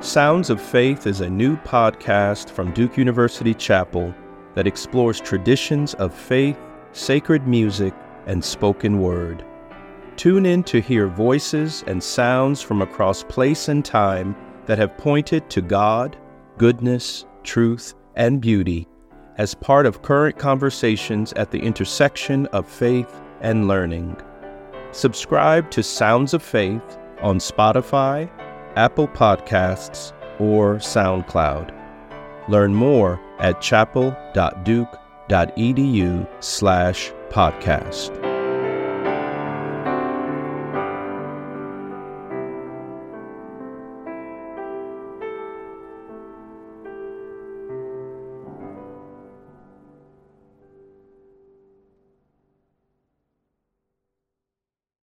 Sounds of Faith is a new podcast from Duke University Chapel that explores traditions of faith, sacred music, and spoken word. Tune in to hear voices and sounds from across place and time that have pointed to God, goodness, truth, and beauty as part of current conversations at the intersection of faith and learning. Subscribe to Sounds of Faith on Spotify, Apple Podcasts, or SoundCloud. Learn more at chapel.duke.edu slash podcast.